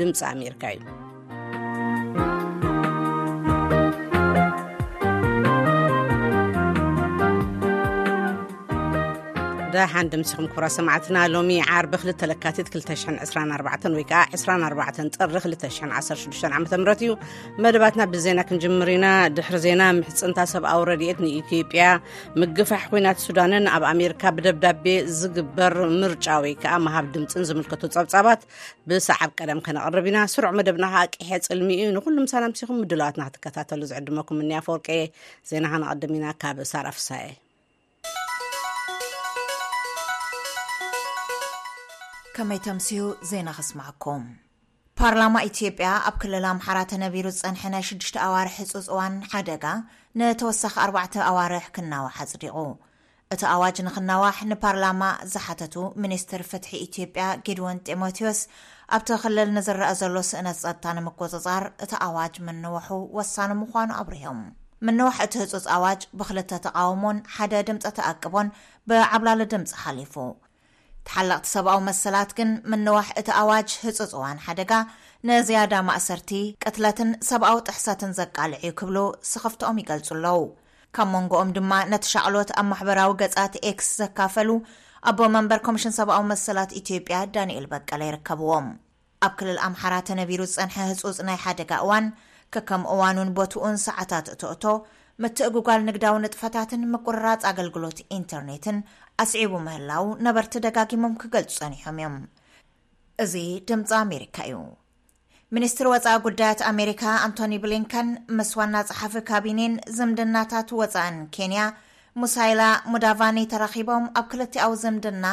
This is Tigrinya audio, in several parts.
ድምፂ ኣሜርካ እዩ ደሓን ድምስኹም ኩብራ ሰማዕትና ሎሚ ዓርቢ 2 ለካቲት 224 ወይ ከዓ 24 ጥሪ 216 ዓ ም እዩ መደባትና ብዜና ክንጅምር ኢና ድሕሪ ዜና ምሕፅንታ ሰብኣዊ ረድኤት ንኢትዮጵያ ምግፋሕ ኩናት ሱዳንን ኣብ ኣሜሪካ ብደብዳቤ ዝግበር ምርጫ ወይ ከዓ መሃብ ድምፅን ዝምልከቱ ፀብፃባት ብሰዓብ ቀደም ከነቕርብ ኢና ስሩዕ መደብና ከዓ ቅሐ ፅልሚ እዩ ንኩሉም ሰላም ሲኹም ምድላዋትና ክትከታተሉ ዝዕድመኩም እኒያ ፈወርቀ ዜና ከነቐድም ኢና ካብ ሳራ ፍሳየ ከመይ ተምስዩ ዜና ከስማዓኩም ፓርላማ ኢትዮጵያ ኣብ ክልል ኣምሓራ ተነቢሩ ዝፀንሐ ናይ ሽዱሽተ ኣዋርሒ ህፁፅ እዋን ሓደጋ ንተወሳኺ ኣርባዕተ ኣዋርሕ ክናዋሕ ኣፅዲቑ እቲ ኣዋጅ ንክናዋሕ ንፓርላማ ዝሓተቱ ሚኒስትር ፍትሒ ኢትዮጵያ ጊድዎን ጢሞቴዎስ፣ ኣብቲ ክልል ንዝረኣ ዘሎ ስእነት ፀጥታ ንምቁፅፃር እቲ ኣዋጅ ምንውሑ ወሳኒ ምዃኑ ኣብሪሆም። ምንዋሕ እቲ ህፁፅ ኣዋጅ ብክልተ ተቓውሞን ሓደ ድምፀ ተኣቅቦን ብዓብላሊ ድምፂ ሓሊፉ። ተሓለቕቲ ሰብኣዊ መሰላት ግን ምንዋሕ እቲ ኣዋጅ ህጹጽ እዋን ሓደጋ ንዝያዳ ማእሰርቲ፣ ቅትለትን ሰብኣዊ ጥሕሰትን ዘቃልዕ እዩ ክብሉ ስኽፍትኦም ይገልጹ ኣለዉ። ካብ መንጎኦም ድማ ነቲ ሻቕሎት ኣብ ማሕበራዊ ገጻት ኤክስ ዘካፈሉ ኣቦ መንበር ኮሚሽን ሰብኣዊ መሰላት ኢትዮጵያ ዳንኤል በቀለ ይርከብዎም። ኣብ ክልል ኣምሓራ ተነቢሩ ዝጸንሐ ህጹጽ ናይ ሓደጋ እዋን፣ ከከም እዋኑን ቦትኡን ሰዓታት እቶእቶ፣ ምትእጉጓል ንግዳዊ ንጥፈታትን ምቁርራጽ ኣገልግሎት ኢንተርኔትን ኣስዒቡ ምህላዉ ነበርቲ ደጋጊሞም ክገልጹ ጸኒሖም እዮም። እዚ ድምጺ ኣሜሪካ እዩ። ሚኒስትሪ ወጻኢ ጉዳያት ኣሜሪካ ኣንቶኒ ብሊንከን ምስ ዋና ጸሓፊ ካቢኔን ዝምድናታት ወጻእን ኬንያ ሙሳይላ ሙዳቫኒ ተራኺቦም ኣብ ክልቲኣዊ ዝምድና፣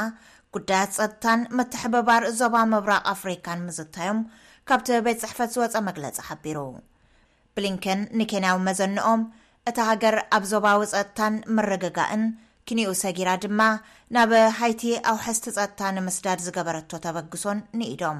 ጉዳያት ጸጥታን ምትሕብባር ዞባ ምብራቕ ኣፍሪካን ምዝታዮም ካብቲ ቤት ጽሕፈት ዝወጸ መግለጺ ሓቢሩ። ብሊንከን ንኬንያዊ መዘንኦም እታ ሃገር ኣብ ዞባዊ ጸጥታን ምርግጋእን ኪንኡ ሰጊራ ድማ ናብ ሃይቲ ኣውሐስቲ ጸጥታ ንምስዳድ ዝገበረቶ ተበግሶን ንኢዶም።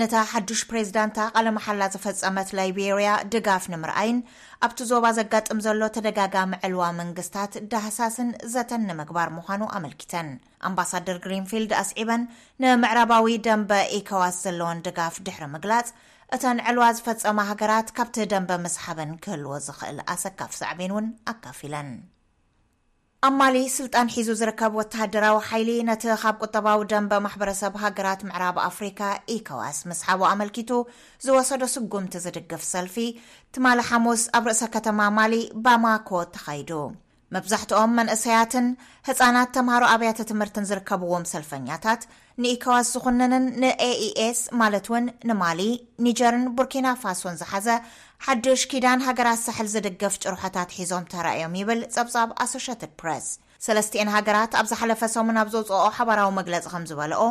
ነታ ሓዱሽ ፕሬዝዳንታ ቃለ መሓላ ዝፈጸመት ላይቤርያ ድጋፍ ንምርኣይን ኣብቲ ዞባ ዘጋጥም ዘሎ ተደጋጋሚ ዕልዋ መንግስታት ዳህሳስን ዘተን ንምግባር ምዃኑ ኣመልኪተን። ኣምባሳደር ግሪንፊልድ ኣስዒበን ንምዕራባዊ ደንበ ኢኮዋስ ዘለወን ድጋፍ ድሕሪ ምግላጽ እተን ዕልዋ ዝፈጸማ ሃገራት ካብቲ ደንበ ምስሓበን ክህልዎ ዝኽእል ኣሰካፊ ሳዕቤን እውን ኣካፊለን። ኣብ ማሊ ስልጣን ሒዙ ዝርከብ ወተሃደራዊ ሓይሊ ነቲ ካብ ቁጠባዊ ደንበ ማሕበረሰብ ሃገራት ምዕራብ ኣፍሪካ፣ ኢኮዋስ፣ ምስሓቡ ኣመልኪቱ ዝወሰዶ ስጉምቲ ዝድግፍ ሰልፊ ትማሊ ሓሙስ ኣብ ርእሰ ከተማ ማሊ ባማኮ ተኻይዱ። መብዛሕትኦም መንእሰያትን ህፃናት ተምሃሮ ኣብያተ ትምህርትን ዝርከብዎም ሰልፈኛታት፣ ንኢኮዋስ ዝኹንንን ንኤኢኤስ ማለት እውን ንማሊ፣ ኒጀርን ቡርኪና ፋሶን ዝሓዘ ሓዱሽ ኪዳን ሃገራት ሳሕል ዝድግፍ ጭርሖታት ሒዞም ተራእዮም ይብል ጸብጻብ ኣሶሸትድ ፕረስ። ሰለስቲኤን ሃገራት ኣብ ዝሓለፈ ሰሙን ኣብ ዘውጽኦኦ ሓባራዊ መግለጺ ከም ዝበለኦ፣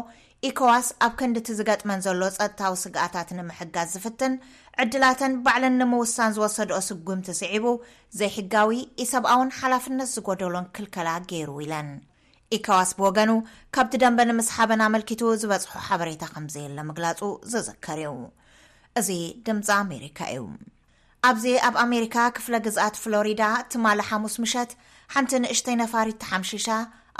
ኢኮዋስ ኣብ ክንዲ እቲ ዝገጥመን ዘሎ ጸጥታዊ ስግኣታት ንምሕጋዝ ዝፍትን፣ ዕድላተን ባዕለን ንምውሳን ዝወሰድኦ ስጒምቲ ስዒቡ ዘይሕጋዊ፣ ኢሰብኣውን ሓላፍነት ዝጐደሎን ክልከላ ገይሩ ኢለን። ኢኮዋስ ብወገኑ ካብቲ ደንበ ንምስሓበን ኣመልኪቱ ዝበጽሖ ሓበሬታ ከምዘየለ ምግላጹ ዝዝከር እዩ። እዚ ድምጺ ኣሜሪካ እዩ። ኣብዚ ኣብ ኣሜሪካ ክፍለ ግዝኣት ፍሎሪዳ ትማሊ ሓሙስ ምሸት ሓንቲ ንእሽተይ ነፋሪት ተሓምሺሻ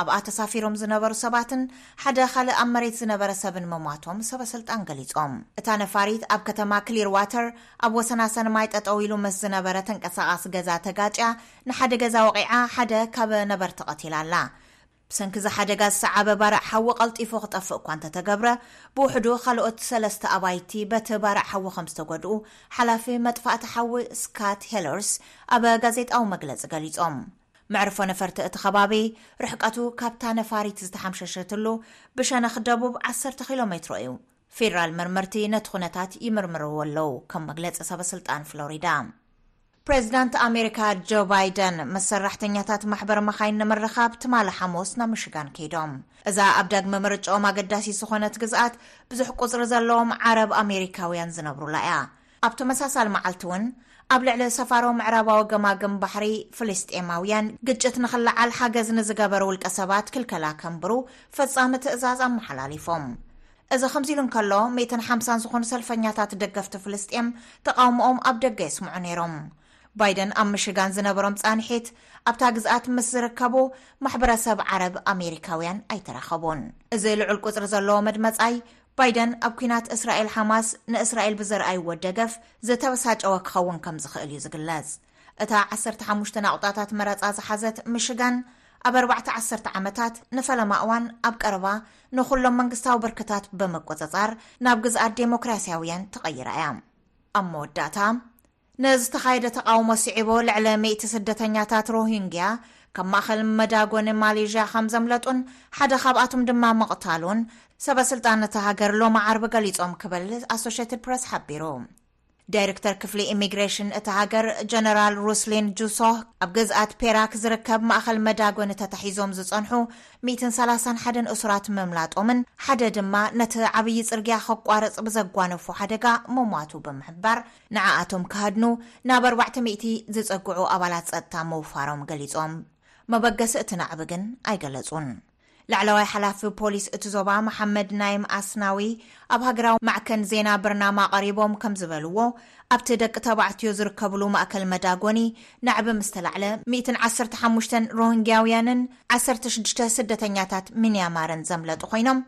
ኣብኣ ተሳፊሮም ዝነበሩ ሰባትን ሓደ ካልእ ኣብ መሬት ዝነበረ ሰብን ምሟቶም ሰበስልጣን ገሊጾም። እታ ነፋሪት ኣብ ከተማ ክሊርዋተር ኣብ ወሰናሰን ማይ ጠጠው ኢሉ ምስ ዝነበረ ተንቀሳቓሲ ገዛ ተጋጭያ ንሓደ ገዛ ወቒዓ ሓደ ካብ ነበርቲ ቐቲላ ኣላ። ብሰንኪ እዚ ሓደጋ ዝሰዓበ ባርዕ ሓዊ ቐልጢፉ ክጠፍእ እኳ እንተተገብረ፣ ብውሕዱ ኻልኦት ሰለስተ ኣባይቲ በቲ ባርዕ ሓዊ ከም ዝተጐድኡ ሓላፊ መጥፋእቲ ሓዊ ስካት ሄለርስ ኣብ ጋዜጣዊ መግለጺ ገሊጾም። መዕርፎ ነፈርቲ እቲ ኸባቢ ርሕቀቱ ካብታ ነፋሪት ዝተሓምሸሸትሉ ብሸነኽ ደቡብ ዓሰርተ ኪሎ ሜትሮ እዩ። ፌደራል መርመርቲ ነቲ ዅነታት ይምርምርዎ ኣለዉ፣ ከም መግለጺ ሰበስልጣን ፍሎሪዳ። ፕሬዚዳንት ኣሜሪካ ጆ ባይደን ምስ ሰራሕተኛታት ማሕበር መኻይን ንምርኻብ ትማሊ ሓሙስ ናብ ምሽጋን ከይዶም። እዛ ኣብ ዳግመ ምርጭኦም ኣገዳሲት ዝኾነት ግዝኣት ብዙሕ ቁፅሪ ዘለዎም ዓረብ ኣሜሪካውያን ዝነብሩላ እያ። ኣብ ተመሳሳሊ መዓልቲ እውን ኣብ ልዕሊ ሰፋሮ ምዕራባዊ ገማግም ባሕሪ ፍልስጤማውያን ግጭት ንኽለዓል ሓገዝ ንዝገበሩ ውልቀሰባት ክልከላ ከንብሩ ፈፃሚ ትእዛዝ ኣመሓላሊፎም። እዚ ከምዚ ኢሉ እንከሎ ሚእትን ሓምሳን ዝኾኑ ሰልፈኛታት ደገፍቲ ፍልስጤም ተቓውሞኦም ኣብ ደገ የስምዑ ነይሮም። ባይደን ኣብ ምሽጋን ዝነበሮም ጻንሒት ኣብታ ግዝኣት ምስ ዝርከቡ ማሕበረሰብ ዓረብ ኣሜሪካውያን ኣይተራኸቡን። እዚ ልዑል ቁጽሪ ዘለዎ መድመጻይ ባይደን ኣብ ኲናት እስራኤል ሓማስ ንእስራኤል ብዘርኣይዎ ደገፍ ዝተበሳጨወ ክኸውን ከም ዝኽእል እዩ ዝግለጽ። እታ ዓሰርተ ሓሙሽተ ናቑጣታት መረጻ ዝሓዘት ምሽጋን፣ ኣብ ኣርባዕተ ዓሰርተ ዓመታት ንፈለማ እዋን ኣብ ቀረባ ንኹሎም መንግስታዊ ብርክታት ብምቁጽጻር ናብ ግዝኣት ዴሞክራስያውያን ተቐይራ እያ። ኣብ መወዳእታ ንዝተኻየደ ተቓውሞ ስዒቦ ልዕሊ ሚእቲ ስደተኛታት ሮሂንግያ ካብ ማእኸል መዳጎኒ ማሌዥያ ከም ዘምለጡን ሓደ ካብኣቶም ድማ ምቕታሉን ሰበስልጣን እታ ሃገር ሎሚ ዓርቢ ገሊጾም ክብል ኣሶሼትድ ፕረስ ሓቢሩ። ዳይርክተር ክፍሊ ኢሚግሬሽን እታ ሃገር ጀነራል ሩስሊን ጁሶህ ኣብ ግዝኣት ፔራክ ዝርከብ ማእኸል መዳጎኒ ተታሒዞም ዝፀንሑ ሚእትን ሰላሳን ሓደን እሱራት ምምላጦምን ሓደ ድማ ነቲ ዓብዪ ፅርግያ ከቋርፅ ብዘጓነፎ ሓደጋ ምሟቱ ብምሕባር ንዓኣቶም ክሃድኑ ናብ ኣርባዕተ ሚእቲ ዝፀግዑ ኣባላት ፀጥታ ምውፋሮም ገሊፆም። መበገሲ እቲ ናዕቢ ግን ኣይገለፁን። ላዕለዋይ ሓላፊ ፖሊስ እቲ ዞባ መሓመድ ናይም ኣስናዊ ኣብ ሃገራዊ ማዕከን ዜና በርናማ ቀሪቦም ከም ዝበልዎ፣ ኣብቲ ደቂ ተባዕትዮ ዝርከብሉ ማእከል መዳጎኒ ናዕቢ ምስ ተላዕለ፣ ሚእትን ዓሰርተ ሓሙሽተን ሮሂንግያውያንን ዓሰርተ ሽዱሽተ ስደተኛታት ምንያማርን ዘምለጡ ኮይኖም፣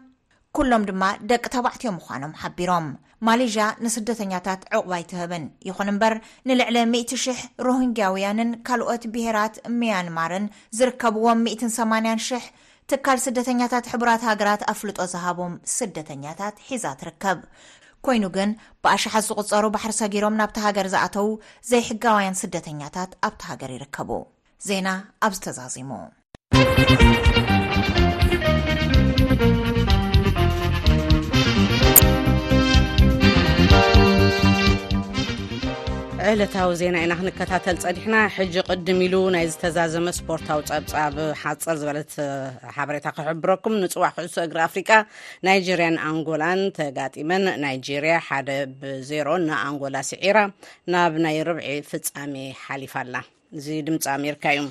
ኩሎም ድማ ደቂ ተባዕትዮ ምዃኖም ሓቢሮም። ማሌዥያ ንስደተኛታት ዕቝባ ኣይትህብን፣ ይዅን እምበር ንልዕሊ ሚእቲ ሽሕ ሮሂንግያውያንን ካልኦት ብሄራት ምያንማርን ዝርከብዎም ሚእትን ሰማንያን ሽሕ ትካል ስደተኛታት ሕቡራት ሃገራት ኣፍልጦ ዝሃቦም ስደተኛታት ሒዛ ትርከብ። ኰይኑ ግን ብኣሽሓት ዝቝጸሩ ባሕሪ ሰጊሮም ናብታ ሃገር ዝኣተዉ ዘይሕጋውያን ስደተኛታት ኣብታ ሃገር ይርከቡ። ዜና ኣብዚ ተዛዚሙ። ዕለታዊ ዜና ኢና ክንከታተል ፀኒሕና ሕጂ ቅድም ኢሉ ናይ ዝተዛዘመ ስፖርታዊ ፀብፃብ ሓፀር ዝበለት ሓበሬታ ክሕብረኩም ንፅዋዕ ኩዕሶ እግሪ ኣፍሪቃ ናይጀርያን ኣንጎላን ተጋጢመን ናይጀርያ ሓደ ብዜሮ ንኣንጎላ ስዒራ ናብ ናይ ርብዒ ፍፃሜ ሓሊፋ ኣላ እዚ ድምፂ ኣሜሪካ እዩ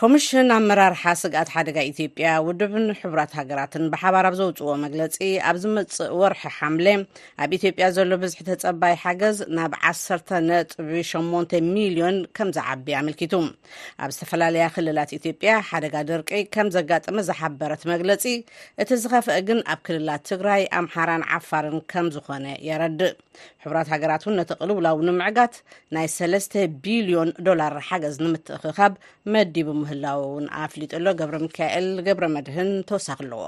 ኮሚሽን ኣመራርሓ ስግኣት ሓደጋ ኢትዮጵያ ውድብን ሕቡራት ሃገራትን ብሓባር ኣብ ዘውፅዎ መግለፂ ኣብ ዝመፅእ ወርሒ ሓምለ ኣብ ኢትዮጵያ ዘሎ ብዝሒ ተፀባይ ሓገዝ ናብ 1.8 ሚልዮን ከም ዝዓቢ ኣመልኪቱ ኣብ ዝተፈላለያ ክልላት ኢትዮጵያ ሓደጋ ድርቂ ከም ዘጋጠመ ዝሓበረት መግለፂ እቲ ዝኸፍአ ግን ኣብ ክልላት ትግራይ ኣምሓራን ዓፋርን ከም ዝኾነ የረድእ ሕቡራት ሃገራት እውን ነቲ ቅልውላው ንምዕጋት ናይ ሰለስተ ቢልዮን ዶላር ሓገዝ ንምትእኽኻብ መዲቡ ምህላው እውን ኣፍሊጡ ኣሎ ገብረ ሚካኤል ገብረ መድህን ተወሳኺ ኣለዎ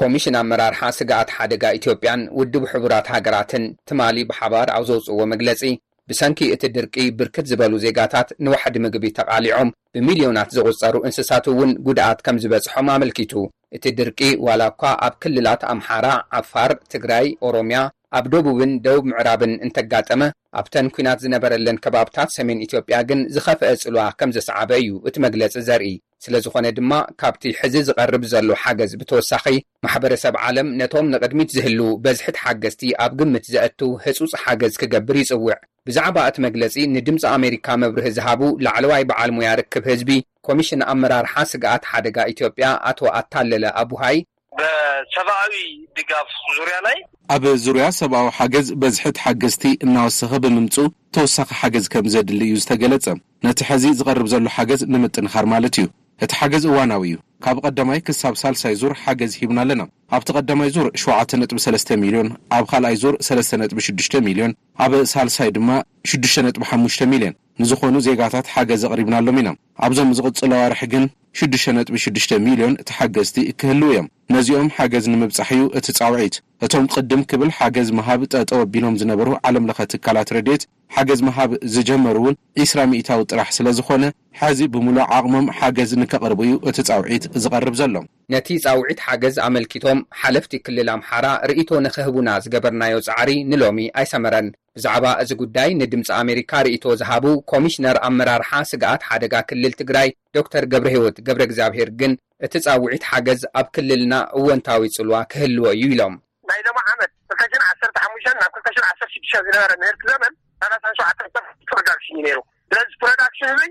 ኮሚሽን ኣመራርሓ ስግኣት ሓደጋ ኢትዮጵያን ውድብ ሕቡራት ሃገራትን ትማሊ ብሓባር ኣብ ዘውፅዎ መግለፂ ብሰንኪ እቲ ድርቂ ብርክት ዝበሉ ዜጋታት ንዋሕዲ ምግቢ ተቓሊዖም ብሚልዮናት ዝቑፀሩ እንስሳት እውን ጉድኣት ከም ዝበፅሖም ኣመልኪቱ እቲ ድርቂ ዋላኳ ኣብ ክልላት ኣምሓራ፣ ዓፋር፣ ትግራይ፣ ኦሮሚያ፣ ኣብ ደቡብን ደቡብ ምዕራብን እንተጋጠመ፣ ኣብተን ኲናት ዝነበረለን ከባብታት ሰሜን ኢትዮጵያ ግን ዝኸፈኣ ፅልዋ ከምዘስዓበ እዩ እቲ መግለፂ ዘርኢ። ስለዝኾነ ድማ ካብቲ ሕዚ ዝቐርብ ዘሎ ሓገዝ ብተወሳኺ ማሕበረሰብ ዓለም ነቶም ንቕድሚት ዝህልው በዝሒ ተሓገዝቲ ኣብ ግምት ዘእቱ ህፁፅ ሓገዝ ክገብር ይፅውዕ። ብዛዕባ እቲ መግለጺ ንድምጺ ኣሜሪካ መብርሂ ዝሃቡ ላዕለዋይ በዓል ሙያ ርክብ ህዝቢ ኮሚሽን ኣመራርሓ ስግኣት ሓደጋ ኢትዮጵያ ኣቶ ኣታለለ ኣቡሃይ፣ በሰብኣዊ ድጋፍ ዙርያ ናይ። ኣብ ዙርያ ሰብኣዊ ሓገዝ በዝሒ ተሓገዝቲ እናወሰኸ ብምምፅኡ ተወሳኺ ሓገዝ ከምዘድሊ እዩ ዝተገለፀ። ነቲ ሐዚ ዝቐርብ ዘሎ ሓገዝ ንምጥንኻር ማለት እዩ። እቲ ሓገዝ እዋናዊ እዩ። ካብ ቐዳማይ ክሳብ ሳልሳይ ዙር ሓገዝ ሂብና ኣለና። ኣብቲ ቐዳማይ ዙር ሸውዓተ ነጥቢ ሰለስተ ሚልዮን፣ ኣብ ኻልኣይ ዙር ሰለስተ ነጥቢ ሽዱሽተ ሚልዮን፣ ኣብ ሳልሳይ ድማ ሽዱሽተ ነጥቢ ሓሙሽተ ሚልዮን ንዝኾኑ ዜጋታት ሓገዝ ኣቕሪብናሎም ኢና። ኣብዞም ዝቕፅሉ ኣዋርሕ ግን ሽዱሽተ ነጥቢ ሽዱሽተ ሚልዮን ተሓገዝቲ ክህልው እዮም። ነዚኦም ሓገዝ ንምብፃሕ እዩ እቲ ፃውዒት። እቶም ቕድም ክብል ሓገዝ ምሃብ ጠጠው ኣቢሎም ዝነበሩ ዓለም ለኸ ትካላት ረድኤት ሓገዝ ምሃብ ዝጀመሩ እውን ዕስራ ሚኢታዊ ጥራሕ ስለዝኾነ፣ ሐዚ ብሙሉእ ዓቕሞም ሓገዝ ንከቕርቡ እዩ እቲ ፃውዒት ዝቐርብ ዘሎ። ነቲ ጻውዒት ሓገዝ ኣመልኪቶም ሓለፍቲ ክልል ኣምሓራ ርእይቶ ንኽህቡና ዝገበርናዮ ጻዕሪ ንሎሚ ኣይሰመረን። ብዛዕባ እዚ ጉዳይ ንድምጺ ኣሜሪካ ርእይቶ ዝሃቡ ኮሚሽነር ኣመራርሓ ስግኣት ሓደጋ ክልል ትግራይ ዶክተር ገብረሂወት ገብረእግዚኣብሄር ግን እቲ ጻውዒት ሓገዝ ኣብ ክልልና እወንታዊ ጽልዋ ክህልዎ እዩ ኢሎም። ናይ ሎሚ ዓመት ክልተ ሽሕን ዓሰርተ ሓሙሽተን ናብ ክልተ ሽሕን ዓሰርተ ሽዱሽተን ዝነበረ ምህርቲ ዘመን ሰላሳን ሸውዓተን ፐርሰንት ፕሮዳክሽን እዩ ነይሩ። ስለዚ ፕሮዳክሽን ህበይ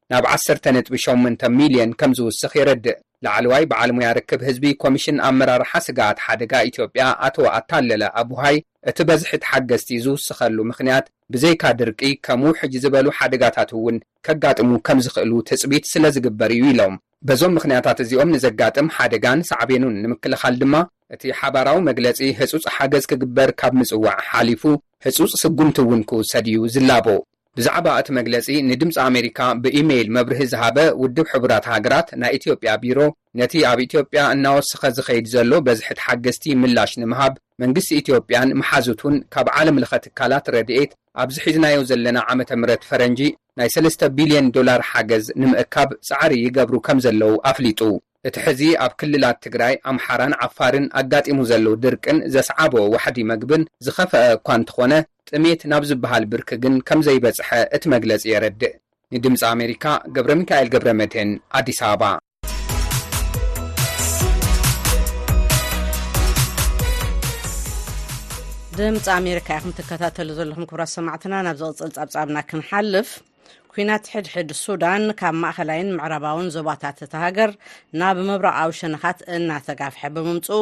ናብ ዓሰርተ ነጥቢ ሸሞንተ ሚልዮን ከምዝውስኽ የረድእ ላዕለዋይ በዓል ሙያ ርክብ ህዝቢ ኮሚሽን ኣመራርሓ ስግኣት ሓደጋ ኢትዮጵያ ኣቶ ኣታለለ ኣቡሃይ። እቲ በዝሒ ተሓገዝቲ ዝውስኸሉ ምኽንያት ብዘይካ ድርቂ ከም ውሕጅ ዝበሉ ሓደጋታት እውን ከጋጥሙ ከምዝኽእሉ ትፅቢት ስለዝግበር እዩ ኢሎም። በዞም ምኽንያታት እዚኦም ንዘጋጥም ሓደጋን ሳዕቤኑን ንምክልኻል ድማ እቲ ሓባራዊ መግለፂ ህፁፅ ሓገዝ ክግበር ካብ ምፅዋዕ ሓሊፉ ህፁፅ ስጉምቲ እውን ክውሰድ እዩ ዝላቦ። ብዛዕባ እቲ መግለጺ ንድምጺ ኣሜሪካ ብኢመይል መብርሂ ዝሃበ ውድብ ሕቡራት ሃገራት ናይ ኢትዮጵያ ቢሮ፣ ነቲ ኣብ ኢትዮጵያ እናወሰኸ ዝኸይድ ዘሎ በዝሒ ተሓገዝቲ ምላሽ ንምሃብ፣ መንግስቲ ኢትዮጵያን መሓዙቱን ካብ ዓለም ለኸ ትካላት ረድኤት ኣብዚ ሒዝናዮ ዘለና ዓመተ ምህረት ፈረንጂ ናይ ሰለስተ ቢልዮን ዶላር ሓገዝ ንምእካብ ጻዕሪ ይገብሩ ከምዘለዉ ኣፍሊጡ። እቲ ሕዚ ኣብ ክልላት ትግራይ፣ ኣምሓራን ዓፋርን ኣጋጢሙ ዘሎ ድርቅን ዘስዓቦ ዋሕዲ መግብን ዝኸፈኣ እኳ እንተኾነ፣ ጥሜት ናብ ዝበሃል ብርኪ ግን ከምዘይበፅሐ እቲ መግለፂ የረድእ። ንድምፂ ኣሜሪካ ገብረሚካኤል ገብረመድህን ኣዲስ ኣበባ። ድምፂ ኣሜሪካ ኢኹም ትከታተሉ ዘለኹም ክቡራት ሰማዕትና። ናብ ዝቕፅል ፀብፃብና ክንሓልፍ፣ ኩናት ሕድሕድ ሱዳን ካብ ማእኸላይን ምዕራባውን ዞባታት እታ ሃገር ናብ ምብራቓዊ ሸነኻት እናተጋፍሐ ብምምፅኡ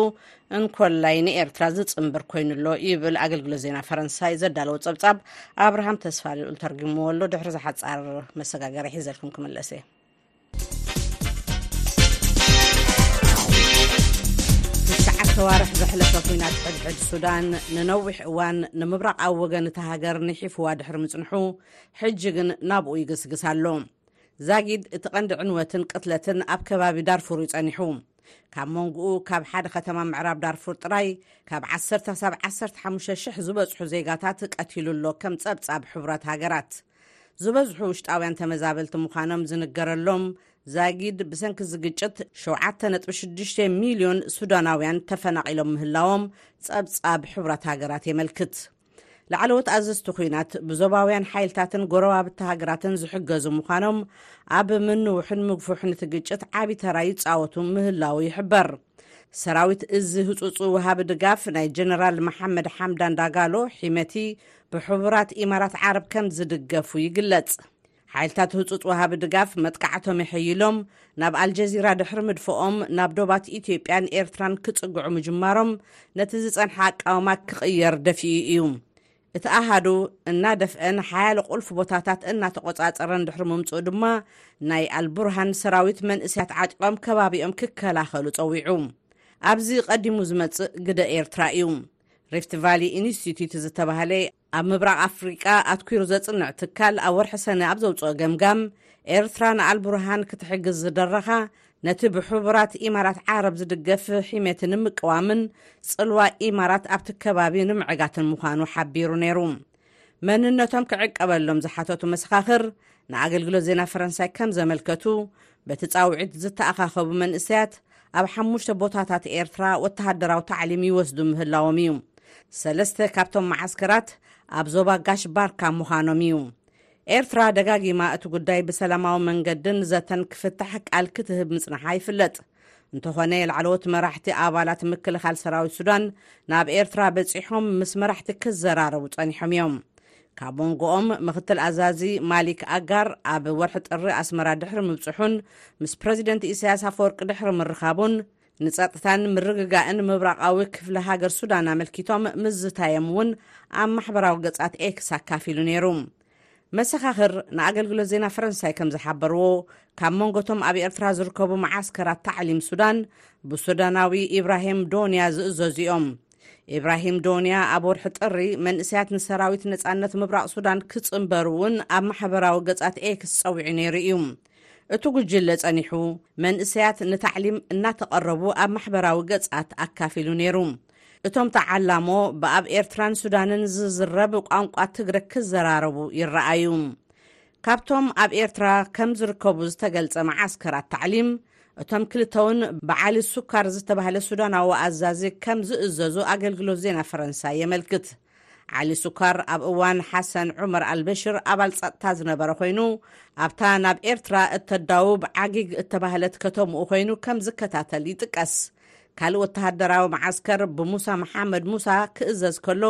እንኮላይ ንኤርትራ ዝፅምብር ኮይኑሎ ይብል ኣገልግሎት ዜና ፈረንሳይ ዘዳለዎ ፀብፃብ ኣብርሃም ተስፋ ልኡል ተርጊምዎ ኣሎ ድሕሪ ዝሓፃር መሰጋገሪ ሒዘልኩም ክምለስ እየ ተዋርሕ ዘሕለፈ ኩናት ሕድሕድ ሱዳን ንነዊሕ እዋን ንምብራቓዊ ወገን እቲ ሃገር ንሒፍዋ ድሕሪ ምጽንሑ ሕጂ ግን ናብኡ ይግስግስ ኣሎ ዛጊድ እቲ ቐንዲ ዕንወትን ቅትለትን ኣብ ከባቢ ዳርፉር እዩ ጸኒሑ ካብ መንጎኡ ካብ ሓደ ከተማ ምዕራብ ዳርፉር ጥራይ ካብ 1 ሳብ 15 ሽሕ ዝበጽሑ ዜጋታት ቀትሉ ኣሎ ከም ጸብጻብ ሕቡራት ሃገራት ዝበዝሑ ውሽጣውያን ተመዛበልቲ ምዃኖም ዝንገረሎም ዛጊድ ብሰንኪ እዚ ግጭት 7.6 ሚልዮን ሱዳናውያን ተፈናቒሎም ምህላዎም ጸብጻብ ሕቡራት ሃገራት የመልክት ላዕለዎት ኣዘዝቲ ኩናት ብዞባውያን ሓይልታትን ጎረባብቲ ሃገራትን ዝሕገዙ ምዃኖም ኣብ ምንውሕን ምግፉሕን እቲ ግጭት ዓብዪ ተራ ይጻወቱ ምህላዉ ይሕበር ሰራዊት እዚ ህጹጹ ወሃቢ ድጋፍ ናይ ጀነራል መሓመድ ሓምዳን ዳጋሎ ሒመቲ ብሕቡራት ኢማራት ዓረብ ከም ዝድገፉ ይግለጽ ሓይልታት ህጹጽ ወሃቢ ድጋፍ መጥቃዕቶም የሐይሎም ናብ ኣልጀዚራ ድሕሪ ምድፍኦም ናብ ዶባት ኢትዮጵያን ኤርትራን ክጽግዑ ምጅማሮም ነቲ ዝጸንሐ ኣቃውማ ክቕየር ደፊኡ እዩ እቲ ኣሃዱ እናደፍአን ሓያለ ቁልፊ ቦታታት እናተቖፃፀረን ድሕሪ ምምፅኡ ድማ ናይ ኣልቡርሃን ሰራዊት መንእሰያት ዓጢቖም ከባቢኦም ክከላኸሉ ፀዊዑ። ኣብዚ ቀዲሙ ዝመፅእ ግደ ኤርትራ እዩ። ሪፍት ቫሊ ኢንስቲትዩት ዝተባህለ ኣብ ምብራቕ ኣፍሪቃ ኣትኲሩ ዘፅንዕ ትካል ኣብ ወርሒ ሰነ ኣብ ዘውፅኦ ገምጋም፣ ኤርትራ ንኣልቡርሃን ክትሕግዝ ዝደረኻ ነቲ ብሕቡራት ኢማራት ዓረብ ዝድገፍ ሒሜቲ ንምቅዋምን ጽልዋ ኢማራት ኣብቲ ከባቢ ንምዕጋትን ምዃኑ ሓቢሩ ነይሩ። መንነቶም ክዕቀበሎም ዝሓተቱ መሰኻኽር ንኣገልግሎት ዜና ፈረንሳይ ከም ዘመልከቱ፣ በቲ ጻውዒት ዝተኣኻኸቡ መንእሰያት ኣብ ሓሙሽተ ቦታታት ኤርትራ ወተሃደራዊ ታዕሊም ይወስዱ ምህላዎም እዩ። ሰለስተ ካብቶም መዓስከራት ኣብ ዞባ ጋሽ ባርካ ምዃኖም እዩ። ኤርትራ ደጋጊማ እቲ ጉዳይ ብሰላማዊ መንገድን ዘተን ክፍታሕ ቃል ክትህብ ምጽናሓ ይፍለጥ። እንተኾነ የላዕለዎት መራሕቲ ኣባላት ምክልኻል ሰራዊት ሱዳን ናብ ኤርትራ በጺሖም ምስ መራሕቲ ክዘራረቡ ጸኒሖም እዮም። ካብ መንጎኦም ምክትል ኣዛዚ ማሊክ ኣጋር ኣብ ወርሒ ጥሪ ኣስመራ ድሕሪ ምብጽሑን ምስ ፕረዚደንት ኢሳያስ ኣፈወርቂ ድሕሪ ምርኻቡን ንጸጥታን ምርግጋእን ምብራቓዊ ክፍለ ሃገር ሱዳን ኣመልኪቶም ምዝታዮም እውን ኣብ ማሕበራዊ ገጻት ኤክስ ኣካፊሉ ነይሩ። መሰኻኽር ንኣገልግሎት ዜና ፈረንሳይ ከም ዝሓበርዎ ካብ መንጎቶም ኣብ ኤርትራ ዝርከቡ መዓስከራት ታዕሊም ሱዳን ብሱዳናዊ ኢብራሂም ዶንያ ዝእዘዙ እዮም ኢብራሂም ዶንያ ኣብ ወርሒ ጥሪ መንእሰያት ንሰራዊት ነጻነት ምብራቕ ሱዳን ክጽንበሩ እውን ኣብ ማሕበራዊ ገጻት ኤክስ ጸዊዑ ነይሩ እዩ እቱ ጉጅለ ጸኒሑ መንእሰያት ንታዕሊም እናተቐረቡ ኣብ ማሕበራዊ ገጻት ኣካፊሉ ነይሩ። እቶም ተዓላሞ ብኣብ ኤርትራን ሱዳንን ዝዝረብ ቋንቋ ትግረ ክዘራረቡ ይረኣዩ። ካብቶም ኣብ ኤርትራ ከም ዝርከቡ ዝተገልጸ መዓስከራት ታዕሊም እቶም ክልተውን ብዓሊ ሱካር ዝተባህለ ሱዳናዊ ኣዛዚ ከም ዝእዘዙ ኣገልግሎት ዜና ፈረንሳ የመልክት። ዓሊ ሱካር ኣብ እዋን ሓሰን ዑመር ኣልበሽር ኣባል ጸጥታ ዝነበረ ኮይኑ፣ ኣብታ ናብ ኤርትራ እተዳውብ ዓጊግ እተባህለት ከተምኡ ኮይኑ ከም ዝከታተል ይጥቀስ። ካልእ ወተሃደራዊ መዓስከር ብሙሳ መሓመድ ሙሳ ክእዘዝ ከሎ፣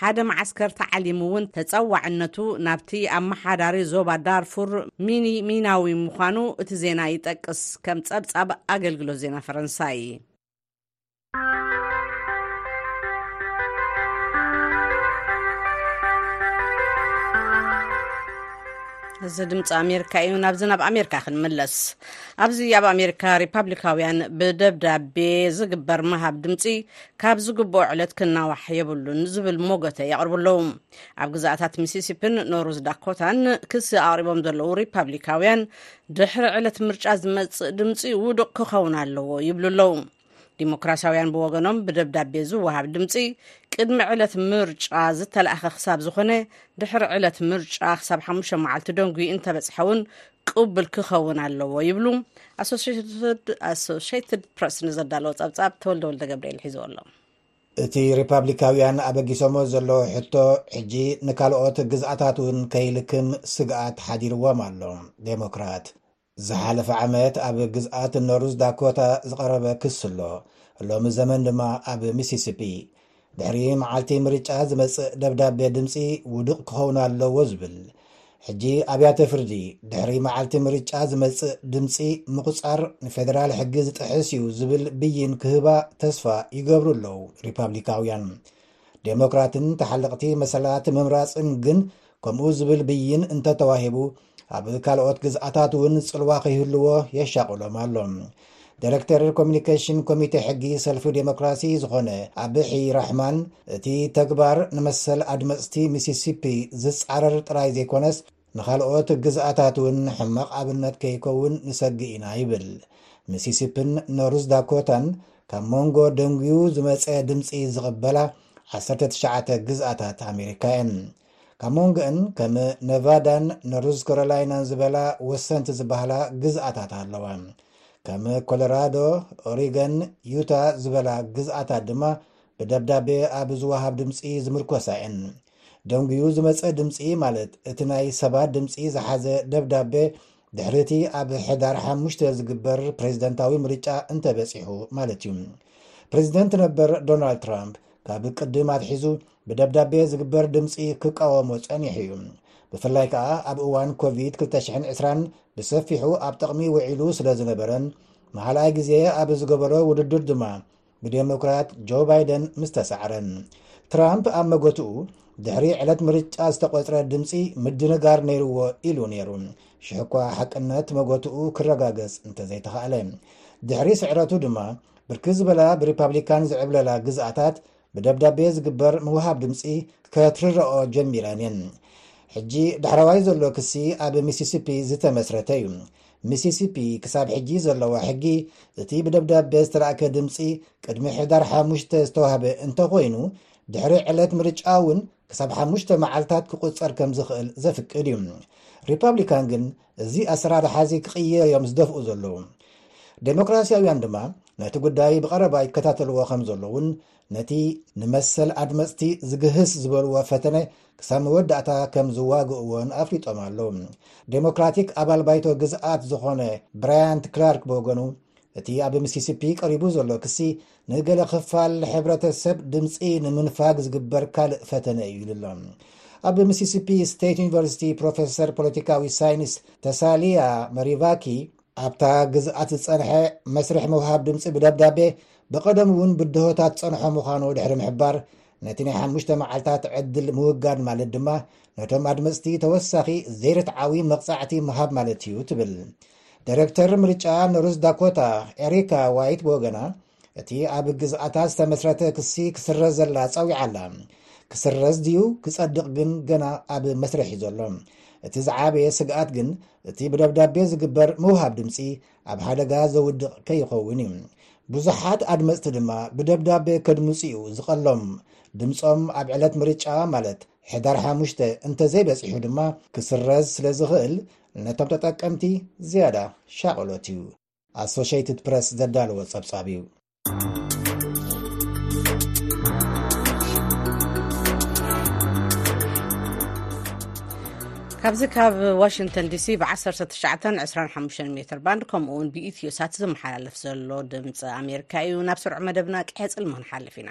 ሓደ መዓስከር ተዓሊም እውን ተጸዋዕነቱ ናብቲ ኣመሓዳሪ ዞባ ዳርፉር ሚኒ ሚናዊ ምዃኑ እቲ ዜና ይጠቅስ፣ ከም ጸብጻብ ኣገልግሎት ዜና ፈረንሳይ። እዚ ድምፂ ኣሜሪካ እዩ ናብዚ ናብ ኣሜሪካ ክንምለስ ኣብዚ ኣብ ኣሜሪካ ሪፓብሊካውያን ብደብዳቤ ዝግበር መሃብ ድምፂ ካብ ዝግብኦ ዕለት ክናዋሕ የብሉን ዝብል ሞገተ የቕርቡ ኣለዉ ኣብ ግዛኣታት ሚሲሲፒን ኖርዝ ዳኮታን ክሲ ኣቕሪቦም ዘለዉ ሪፓብሊካውያን ድሕሪ ዕለት ምርጫ ዝመጽእ ድምፂ ውዱቕ ክኸውን ኣለዎ ይብሉ ኣለዉ ዲሞክራሲያውያን ብወገኖም ብደብዳቤ ዝወሃብ ድምፂ ቅድሚ ዕለት ምርጫ ዝተላእኸ ክሳብ ዝኾነ ድሕሪ ዕለት ምርጫ ክሳብ ሓሙሽተ መዓልቲ ደንጉ እንተበፅሐ እውን ቅቡል ክኸውን ኣለዎ ይብሉ ኣሶሽትድ ፕረስ ንዘዳለዎ ፀብፃብ ተወልደ ወልደ ገብርኤል ሒዝዎ ኣሎ እቲ ሪፓብሊካውያን ኣበጊሶሞ ዘለዉ ሕቶ ሕጂ ንካልኦት ግዝኣታት እውን ከይልክም ስግኣት ሓዲርዎም ኣሎ። ዴሞክራት ዝሓለፈ ዓመት ኣብ ግዝኣት ኖርዝ ዳኮታ ዝቐረበ ክሲ ኣሎ፣ ሎሚ ዘመን ድማ ኣብ ሚሲሲፒ ድሕሪ መዓልቲ ምርጫ ዝመጽእ ደብዳቤ ድምጺ ውዱቕ ክኸውን ኣለዎ ዝብል ሕጂ ኣብያተ ፍርዲ ድሕሪ መዓልቲ ምርጫ ዝመጽእ ድምጺ ምቑጻር ንፌደራል ሕጊ ዝጥሕስ እዩ ዝብል ብይን ክህባ ተስፋ ይገብሩ ኣለዉ ሪፓብሊካውያን። ዴሞክራትን ተሓለቕቲ መሰላት ምምራጽን ግን ከምኡ ዝብል ብይን እንተተዋሂቡ ኣብ ካልኦት ግዝኣታት እውን ጽልዋ ከይህልዎ የሻቕሎም ኣሎ። ዳይረክተር ኮሚኒኬሽን ኮሚቴ ሕጊ ሰልፊ ዴሞክራሲ ዝኾነ ኣብሒ ራሕማን፣ እቲ ተግባር ንመሰል ኣድመጽቲ ሚሲሲፒ ዝጻረር ጥራይ ዘይኮነስ ንኻልኦት ግዝኣታት'ውን ሕማቕ ኣብነት ከይከውን ንሰግእ ኢና ይብል። ሚሲሲፒን ኖርዝ ዳኮታን ካብ ሞንጎ ደንጒዩ ዝመጸ ድምጺ ዝቕበላ ዓሰርተ ትሽዓተ ግዝኣታት ኣሜሪካ'የን። ካብ ሞንጎእን ከም ነቫዳን ነሩዝ ኮሮላይናን ዝበላ ወሰንቲ ዝበሃላ ግዝኣታት ኣለዋ ከም ኮሎራዶ ኦሪገን ዩታ ዝበላ ግዝኣታት ድማ ብደብዳቤ ኣብ ዝወሃብ ድምፂ ዝምርኮሳ እየን ደንጉዩ ዝመፀ ድምፂ ማለት እቲ ናይ ሰባት ድምፂ ዝሓዘ ደብዳቤ ድሕሪ እቲ ኣብ ሕዳር ሓሙሽተ ዝግበር ፕሬዝደንታዊ ምርጫ እንተበፂሑ ማለት እዩ። ፕሬዝደንት ነበር ዶናልድ ትራምፕ ካብ ቅድም ኣትሒዙ ብደብዳቤ ዝግበር ድምፂ ክቃወሞ ፀኒሑ እዩ። ብፍላይ ከዓ ኣብ እዋን ኮቪድ 220 ብሰፊሑ ኣብ ጥቕሚ ውዒሉ ስለዝነበረን ንኻልኣይ ግዜ ኣብ ዝገበሮ ውድድር ድማ ብዴሞክራት ጆ ባይደን ምስ ተሳዕረን ትራምፕ ኣብ መጎትኡ ድሕሪ ዕለት ምርጫ ዝተቖፅረ ድምፂ ምድንጋር ነይርዎ ኢሉ ነይሩ ሽሕ እኳ ሓቅነት መጎትኡ ክረጋገፅ እንተዘይተኻእለ ድሕሪ ስዕረቱ ድማ ብርክ ዝበላ ብሪፓብሊካን ዝዕብለላ ግዝኣታት ብደብዳቤ ዝግበር ምውሃብ ድምፂ ከትርረኦ ጀሚረን እየን ሕጂ ዳሕረዋይ ዘሎ ክሲ ኣብ ሚሲሲፒ ዝተመስረተ እዩ ሚሲሲፒ ክሳብ ሕጂ ዘለዋ ሕጊ እቲ ብደብዳቤ ዝተላእከ ድምፂ ቅድሚ ሕዳር ሓሙሽተ ዝተዋህበ እንተኾይኑ ድሕሪ ዕለት ምርጫ እውን ክሳብ ሓሙሽተ መዓልታት ክቁፀር ከም ዝኽእል ዘፍቅድ እዩ ሪፓብሊካን ግን እዚ ኣሰራርሓ እዚ ክቕየር እዮም ዝደፍኡ ዘለዉ ዴሞክራሲያውያን ድማ ነቲ ጉዳይ ብቐረባ ይከታተልዎ ከም ዘለዉን ነቲ ንመሰል ኣድመጽቲ ዝግህስ ዝበልዎ ፈተነ ክሳብ መወዳእታ ከም ዝዋግእዎን ኣፍሊጦም ኣለዉ። ደሞክራቲክ ኣባል ባይቶ ግዝኣት ዝኾነ ብራያንት ክላርክ ብወገኑ እቲ ኣብ ሚሲሲፒ ቀሪቡ ዘሎ ክሲ ንገለ ክፋል ሕብረተሰብ ድምፂ ንምንፋግ ዝግበር ካልእ ፈተነ እዩ ኢሉ ኣሎ። ኣብ ሚሲሲፒ ስቴት ዩኒቨርሲቲ ፕሮፌሰር ፖለቲካዊ ሳይንስ ተሳሊያ መሪቫኪ ኣብታ ግዝኣት ዝጸንሐ መስርሕ ምውሃብ ድምጺ ብደብዳቤ ብቐደሙ እውን ብድሆታት ዝጸንሖ ምዃኑ ድሕሪ ምሕባር፣ ነቲ ናይ ሓሙሽተ መዓልታት ዕድል ምውጋድ ማለት ድማ ነቶም ኣድመጽቲ ተወሳኺ ዘይርትዓዊ መቕጻዕቲ ምሃብ ማለት እዩ ትብል። ዳይረክተር ምርጫ ኖርዝ ዳኮታ ኤሪካ ዋይት ብወገና፣ እቲ ኣብ ግዝኣታ ዝተመስረተ ክሲ ክስረዝ ዘላ ጸዊዓ ኣላ ክስረዝ ድዩ ክጸድቕ ግን ገና ኣብ መስርሕ እዩ ዘሎ እቲ ዝዓበየ ስግኣት ግን እቲ ብደብዳቤ ዝግበር ምውሃብ ድምፂ ኣብ ሓደጋ ዘውድቕ ከይኸውን እዩ ብዙሓት ኣድመፅቲ ድማ ብደብዳቤ ከድምፁ እዩ ዝቐሎም ድምፆም ኣብ ዕለት ምርጫ ማለት ሕዳር ሓሙሽተ እንተዘይበፂሑ ድማ ክስረዝ ስለ ዝኽእል ነቶም ተጠቀምቲ ዝያዳ ሻቕሎት እዩ ኣሶሸይትድ ፕረስ ዘዳለዎ ጸብጻብ እዩ። ካብዚ ካብ ዋሽንግተን ዲሲ ብ1925 ሜትር ባንድ ከምኡ ውን ብኢትዮ ሳት ዝመሓላለፍ ዘሎ ድምፂ ኣሜሪካ እዩ ናብ ስርዑ መደብና ቅሐ ፅልማ ንሓልፍ ኢና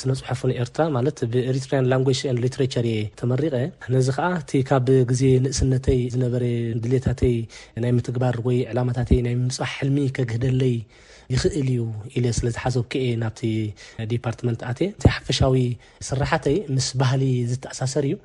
ስነ ጽሑፍ ን ኤርትራ ማለት ብ Eritrean Language and Literature እየ ተመሪቐ ነዚ ከኣ እቲ ካብ ግዜ ንእስነተይ ዝነበረ ድሌታተይ ናይ ምትግባር ወይ ዕላማታተይ ናይ ምብጻሕ ሕልሚ ከግህደለይ ይኽእል እዩ ኢለ ስለ ዝሓሰብኩ እየ ናብቲ ዲፓርትመንት ኣትየ እቲ ሓፈሻዊ ስርሓተይ ምስ ባህሊ ዝተኣሳሰር እዩ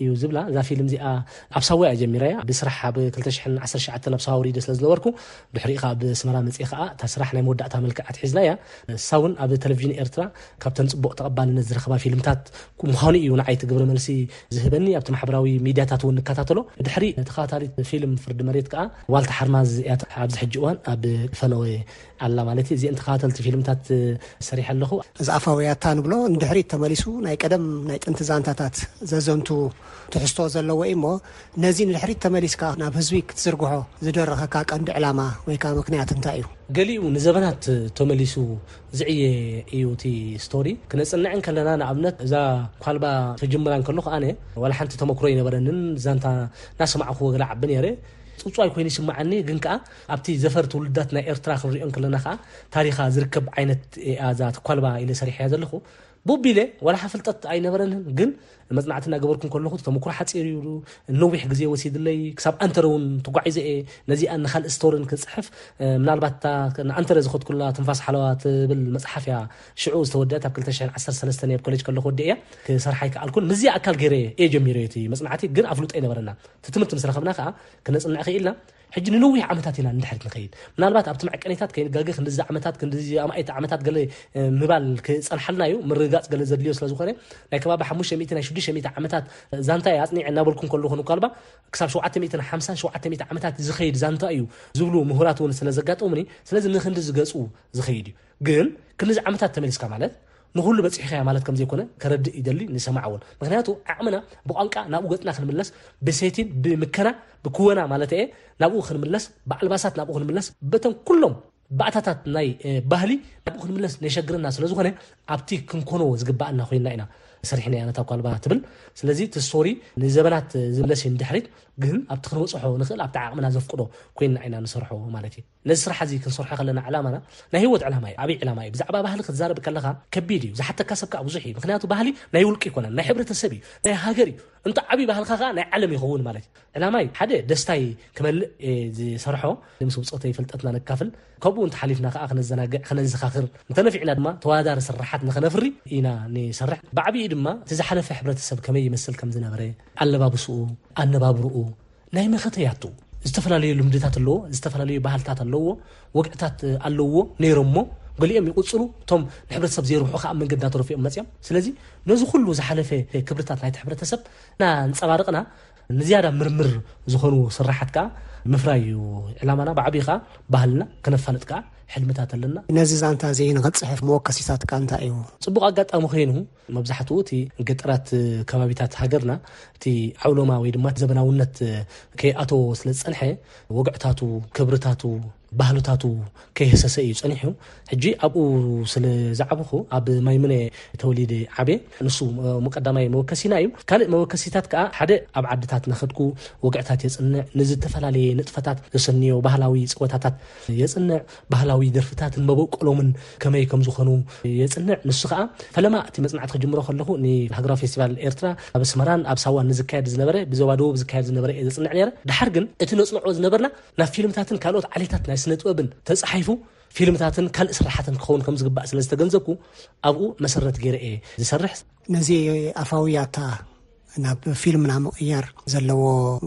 እዩ ዝብላ እዛ ፊልም እዚኣ ኣብ ሳዋ እያ ጀሚራያ ብስራሕ ኣብ ክልተ ሽሕን ዓሰርተ ትሽዓተን ኣብ ሳዋ ወሪደ ስለ ዝነበርኩ ድሕሪኡ ከዓ ኣብ ኣስመራ መፅየ ከዓ እታ ስራሕ ናይ መወዳእታ መልክዕ ኣትሒዝናያ ንሳ እውን ኣብ ተለቭዥን ኤርትራ ካብተን ፅቡቕ ተቐባልነት ዝረኸባ ፊልምታት ምዃኑ እዩ ንዓይ እቲ ግብረ መልሲ ዝህበኒ ኣብቲ ማሕበራዊ ሚድያታት እውን ንከታተሎ ድሕሪ ተኸታታሊት ፊልም ፍርዲ መሬት ከዓ ዋልታ ሓርማዝ እያ ኣብዚ ሕጂ እዋን ኣብ ፈነወ ኣላ ማለት እዚኤን ተካታተልቲ ፊልምታት ሰሪሐ ኣለኹ። እዚ ኣፋዊ ያታ ንብሎ ንድሕሪት ተመሊሱ ናይ ቀደም ናይ ጥንቲ ዛንታታት ዘዘንቱ ትሕዝቶ ዘለዎ እዩ እሞ ነዚ ንድሕሪት ተመሊስካ ናብ ህዝቢ ክትዝርግሖ ዝደረኸካ ቀንዲ ዕላማ ወይ ከዓ ምክንያት እንታይ እዩ? ገሊኡ ንዘበናት ተመሊሱ ዝዕየ እዩ እቲ ስቶሪ። ክነፅንዕ እንከለና ንኣብነት እዛ ኳልባ ተጅምራ እንከለኹ ኣነ ዋላ ሓንቲ ተመክሮ ኣይነበረንን ዛንታ እናሰማዕኹ ወግዳ ዓቢ ነይረ። ፅውፅዋይ ኮይኑ ይስመዓኒ ግን ከዓ ኣብቲ ዘፈር ትውልዳት ናይ ኤርትራ ክንሪኦ እንክለና ከኣ ታሪኻ ዝርከብ ዓይነት እያ እዛ ትኳልባ ኢለ ሰሪሐያ ዘለኹ። ቡብ ኢለ ዋላ ሓ ፍልጠት ኣይነበረንን ግን መጽናዕቲ እናገበርኩ እንከለኹ እቲ ተመኩሮ ሓጺር እዩ ነዊሕ ግዜ ወሲድለይ ክሳብ ኣንተረ እውን ተጓዒዘ እየ ነዚኣ ንኻልእ ስቶርን ክጽሕፍ ምናልባት እታ ንኣንተረ ዝኸትኩላ ትንፋስ ሓለዋ ትብል መጽሓፍ እያ ሽዑ ዝተወደአት ኣብ 213 እየ ኣብ ኮሌጅ ከለኹ ወዲእ እያ ክሰርሓ ኣይከኣልኩን ምስዚኣ ኣካል ገይረ እየ ጀሚረ እቲ መጽናዕቲ ግን ኣፍልጦ ኣይነበረና እቲ ትምህርቲ ምስ ረኸብና ከኣ ክነጽንዕ ክኢልና ሕጂ ንነዊሕ ዓመታት ኢና ንድሕሪት ንኸይድ። ምናልባት ኣብቲ መዐቀኒታት ከይንጋገ ክንድዚ ዓመታት ክንድዚ ኣማኢት ዓመታት ገለ ምባል ክጸንሓልና እዩ፣ ምርግጋጽ ገለ ዘድልዮ ስለ ዝኾነ። ናይ ከባቢ ሓሙሽተ ሚእቲ ናይ ሽዱሽተ ሚእቲ ዓመታት ዛንታ እየ ኣጽኒዐ እናበልኩ እንከለኹ ንኳልባ ክሳብ ሸውዓተ ሚእትን ሓምሳን ሸውዓተ ሚእቲ ዓመታት ዝኸይድ ዛንታ እዩ ዝብሉ ምሁራት እውን ስለ ዘጋጠሙኒ ስለዚ ንክንድዚ ገጹ ዝኸይድ እዩ ግን ክንድዚ ዓመታት ተመሊስካ ማለት ንኹሉ በጺሕካዮ ማለት ከም ዘይኮነ ከረድእ ይደሊ ንሰማዕ እውን ምክንያቱ ዓቕምና ብቋንቃ ናብኡ ገጽና ክንምለስ ብሴቲን ብምከና ብክወና ማለት እየ ናብኡ ክንምለስ ብኣልባሳት ናብኡ ክንምለስ በተን ኩሎም ባእታታት ናይ ባህሊ ናብኡ ክንምለስ ነሸግረና ስለ ዝኾነ ኣብቲ ክንኮኖ ዝግባኣና ኮይና ኢና ሰሪሕና እያ ነታ ኳልባ ትብል ስለዚ እቲ ስቶሪ ንዘበናት ዝምለስ እዩ ንድሕሪት ግን ኣብቲ ክንበፅሖ ንኽእል ኣብቲ ዓቕምና ዘፍቅዶ ኮይና ኢና ንሰርሖ ማለት እዩ ነዚ ስራሕ እዚ ክንሰርሖ ከለና ዕላማና ናይ ህይወት ዕላማ እዩ። ዓብይ ዕላማ እዩ። ብዛዕባ ባህሊ ክትዛረብ ከለኻ ከቢድ እዩ። ዝሓተካ ሰብ ከዓ ብዙሕ እዩ። ምክንያቱ ባህሊ ናይ ውልቂ ኣይኮነን፣ ናይ ሕብረተሰብ እዩ፣ ናይ ሃገር እዩ። እንተ ዓብይ ባህልካ ከዓ ናይ ዓለም ይኸውን ማለት እዩ። ዕላማይ ሓደ ደስታይ ክመልእ እየ ዝሰርሖ፣ ምስ ብፆተይ ፍልጠትና ነካፍል፣ ከምኡ እውን ተሓሊፍና ከዓ ክነዘናግዕ፣ ክነዘኻኽር፣ እንተነፊዕና ድማ ተወዳዳሪ ስርሓት ንክነፍሪ ኢና ንሰርሕ። ብዓብይኡ ድማ እቲ ዝሓለፈ ሕብረተሰብ ከመይ ይመስል ከምዝነበረ፣ ኣለባብስኡ፣ ኣነባብርኡ፣ ናይ መኸተያቱ ዝተፈላለዩ ልምድታት ኣለዎ፣ ዝተፈላለዩ ባህልታት ኣለዎ፣ ወግዕታት ኣለዎ ነይሮም እሞ ገሊኦም ይቕፅሉ እቶም ንሕብረተሰብ ዘይርብሑ ከዓ መንገዲ እናተረፉ እዮም መፅኦም ስለዚ ነዚ ኩሉ ዝሓለፈ ክብርታት ናይቲ ሕብረተሰብ እናንፀባረቕና ንዝያዳ ምርምር ዝኾኑ ስራሓት ከዓ ምፍራይ እዩ ዕላማና ብዓብዪ ከዓ ባህልና ክነፋልጥ ከዓ ሕልምታት ኣለና ነዚ ዛንታ እዚ ንክትፅሕፍ መወከሲታትካ እንታይ እዩ? ፅቡቕ ኣጋጣሚ ኮይኑ መብዛሕትኡ እቲ ገጠራት ከባቢታት ሃገርና እቲ ዓውሎማ ወይ ድማ ዘበናውነት ከይኣተዎ ስለ ዝፀንሐ ወግዕታቱ ክብርታቱ ባህልታቱ ከይህሰሰ እዩ ፀኒሑ ሕጂ ኣብኡ ስለ ዝዓበኹ ኣብ ማይምነ ተወሊደ ዓበ ንሱ መቀዳማይ መወከሲና እዩ ካልእ መወከሲታት ከዓ ሓደ ኣብ ዓድታት ነኸድኩ ወግዕታት የፅንዕ ንዝተፈላለየ ንጥፈታት ዘሰንዮ ባህላዊ ፀወታታት የፅንዕ ባህላዊ ደርፍታትን መበቆሎምን ከመይ ከም ዝኾኑ የጽንዕ። ንሱ ከኣ ፈለማ እቲ መጽናዕቲ ክጅምሮ ከለኹ ንሃገራዊ ፌስቲቫል ኤርትራ ኣብ ኣስመራን ኣብ ሳዋን ንዝካየድ ዝነበረ ብዞባ ደቡብ ዝካየድ ዝነበረ እየ ዘጽንዕ ነይረ። ደሓር ግን እቲ ነጽንዖ ዝነበርና ናብ ፊልምታትን ካልኦት ዓሌታት ናይ ስነ ጥበብን ተጻሒፉ ፊልምታትን ካልእ ስራሓትን ክኸውን ከም ዝግባእ ስለ ዝተገንዘብኩ ኣብኡ መሰረት ገይረ እየ ዝሰርሕ። ነዚ ኣፋዊ ያታ ናብ ፊልምና ምቕያር ዘለዎ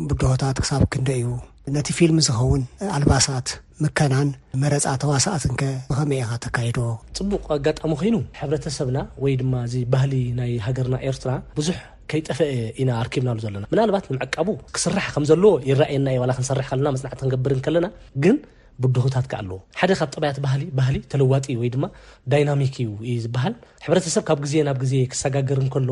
ብድሆታት ክሳብ ክንደይ እዩ? ነቲ ፊልም ዝኸውን ኣልባሳት ምከናን መረፃ ተዋሳእትን ከ ብኸመይ ኢኻ ተካይዶ? ፅቡቕ ኣጋጣሚ ኮይኑ ሕብረተሰብና ወይ ድማ እዚ ባህሊ ናይ ሃገርና ኤርትራ ብዙሕ ከይጠፈኤ ኢና ኣርኪብናሉ ዘለና። ምናልባት ንምዕቃቡ ክስራሕ ከም ዘለዎ ይረኣየና እዩ ዋላ ክንሰርሕ ከለና መፅናዕቲ ክንገብር እንከለና ግን ብድሆታት ከ ኣለዎ። ሓደ ካብ ጠባያት ባህሊ ባህሊ ተለዋጢ እዩ ወይ ድማ ዳይናሚክ እዩ እዩ ዝበሃል። ሕብረተሰብ ካብ ግዜ ናብ ግዜ ክሰጋገር እንከሎ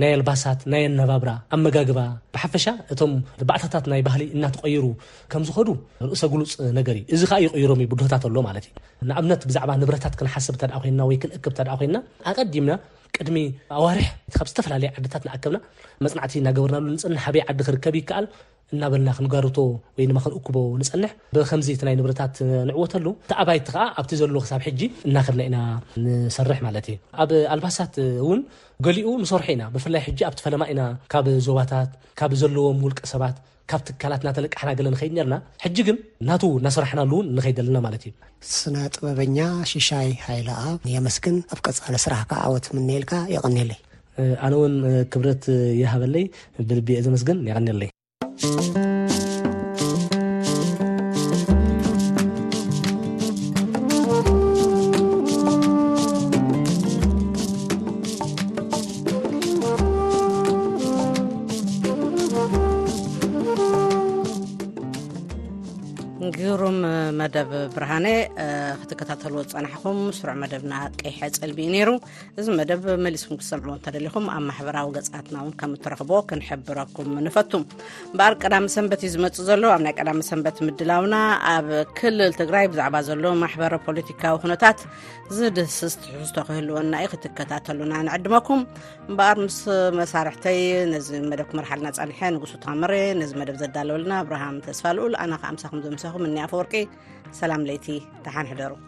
ናይ ኣልባሳት፣ ናይ ኣነባብራ፣ ኣመጋግባ፣ ብሓፈሻ እቶም ባእታታት ናይ ባህሊ እናተቐየሩ ከም ዝኸዱ ርእሰ ግሉጽ ነገር እዩ። እዚ ከኣ ይቕይሮም እዩ ብድሆታት ኣሎ ማለት እዩ። ንኣብነት ብዛዕባ ንብረታት ክንሓስብ እንተደኣ ኮይንና ወይ ክንእክብ እንተደኣ ኮይንና ኣቐዲምና ቅድሚ ኣዋርሕ ካብ ዝተፈላለየ ዓድታት እናኣከብና መጽናዕቲ እናገበርናሉ ንጽንሕ ኣበይ ዓዲ ክርከብ ይከኣል እናበልና ክንጋርቶ ወይ ድማ ክንእክቦ ንጸንሕ። ብኸምዚ እቲ ናይ ንብረታት ንዕወተሉ፣ እቲ ኣባይቲ ከኣ ኣብቲ ዘሎ ክሳብ ሕጂ እናኸድና ኢና ንሰርሕ ማለት እዩ። ኣብ ኣልባሳት እውን ገሊኡ ንሰርሖ ኢና፣ ብፍላይ ሕጂ ኣብቲ ፈለማ ኢና ካብ ዞባታት፣ ካብ ዘለዎም ውልቀ ሰባት፣ ካብ ትካላት እናተለቃሕና ገለ ንኸይድ ኔርና፣ ሕጂ ግን ናቱ እናሰራሕናሉ እውን ንኸይድ ኣለና ማለት እዩ። ስነ ጥበበኛ ሽሻይ ሃይለኣብ የመስግን ኣብ ቀጻሊ ስራሕካ ዓወት እምነየልካ የቀንየለይ። ኣነ ውን ክብረት ይሃበለይ ብልቢ እየ ዘመስግን የቀንየለይ። መደብ ብርሃነ ክትከታተልዎ ዝፀናሕኹም ስሩዕ መደብና ቀይሐ ፀልቢ እዩ ነይሩ እዚ መደብ መሊስኩም ክትሰምዕዎ እንተደሊኹም ኣብ ማሕበራዊ ገጻትና እውን ከም እትረኽቦ ክንሕብረኩም ንፈቱ እምበኣር ቀዳሚ ሰንበት እዩ ዝመፅእ ዘሎ ኣብ ናይ ቀዳሚ ሰንበት ምድላውና ኣብ ክልል ትግራይ ብዛዕባ ዘሎ ማሕበረ ፖለቲካዊ ኩነታት ዝድስስ ትሕዝቶ ክህልወና እዩ ክትከታተሉና ንዕድመኩም እምበኣር ምስ መሳርሕተይ ነዚ መደብ ክመርሓልና ፀንሐ ንጉሱ ታምሬ ነዚ መደብ ዘዳለወልና ኣብርሃም ተስፋ ልኡል ኣነ ከኣምሳኹም ዘምሳኹም እኒ ኣፈወርቂ ሰላም ለይቲ ደሓን ሕደሩ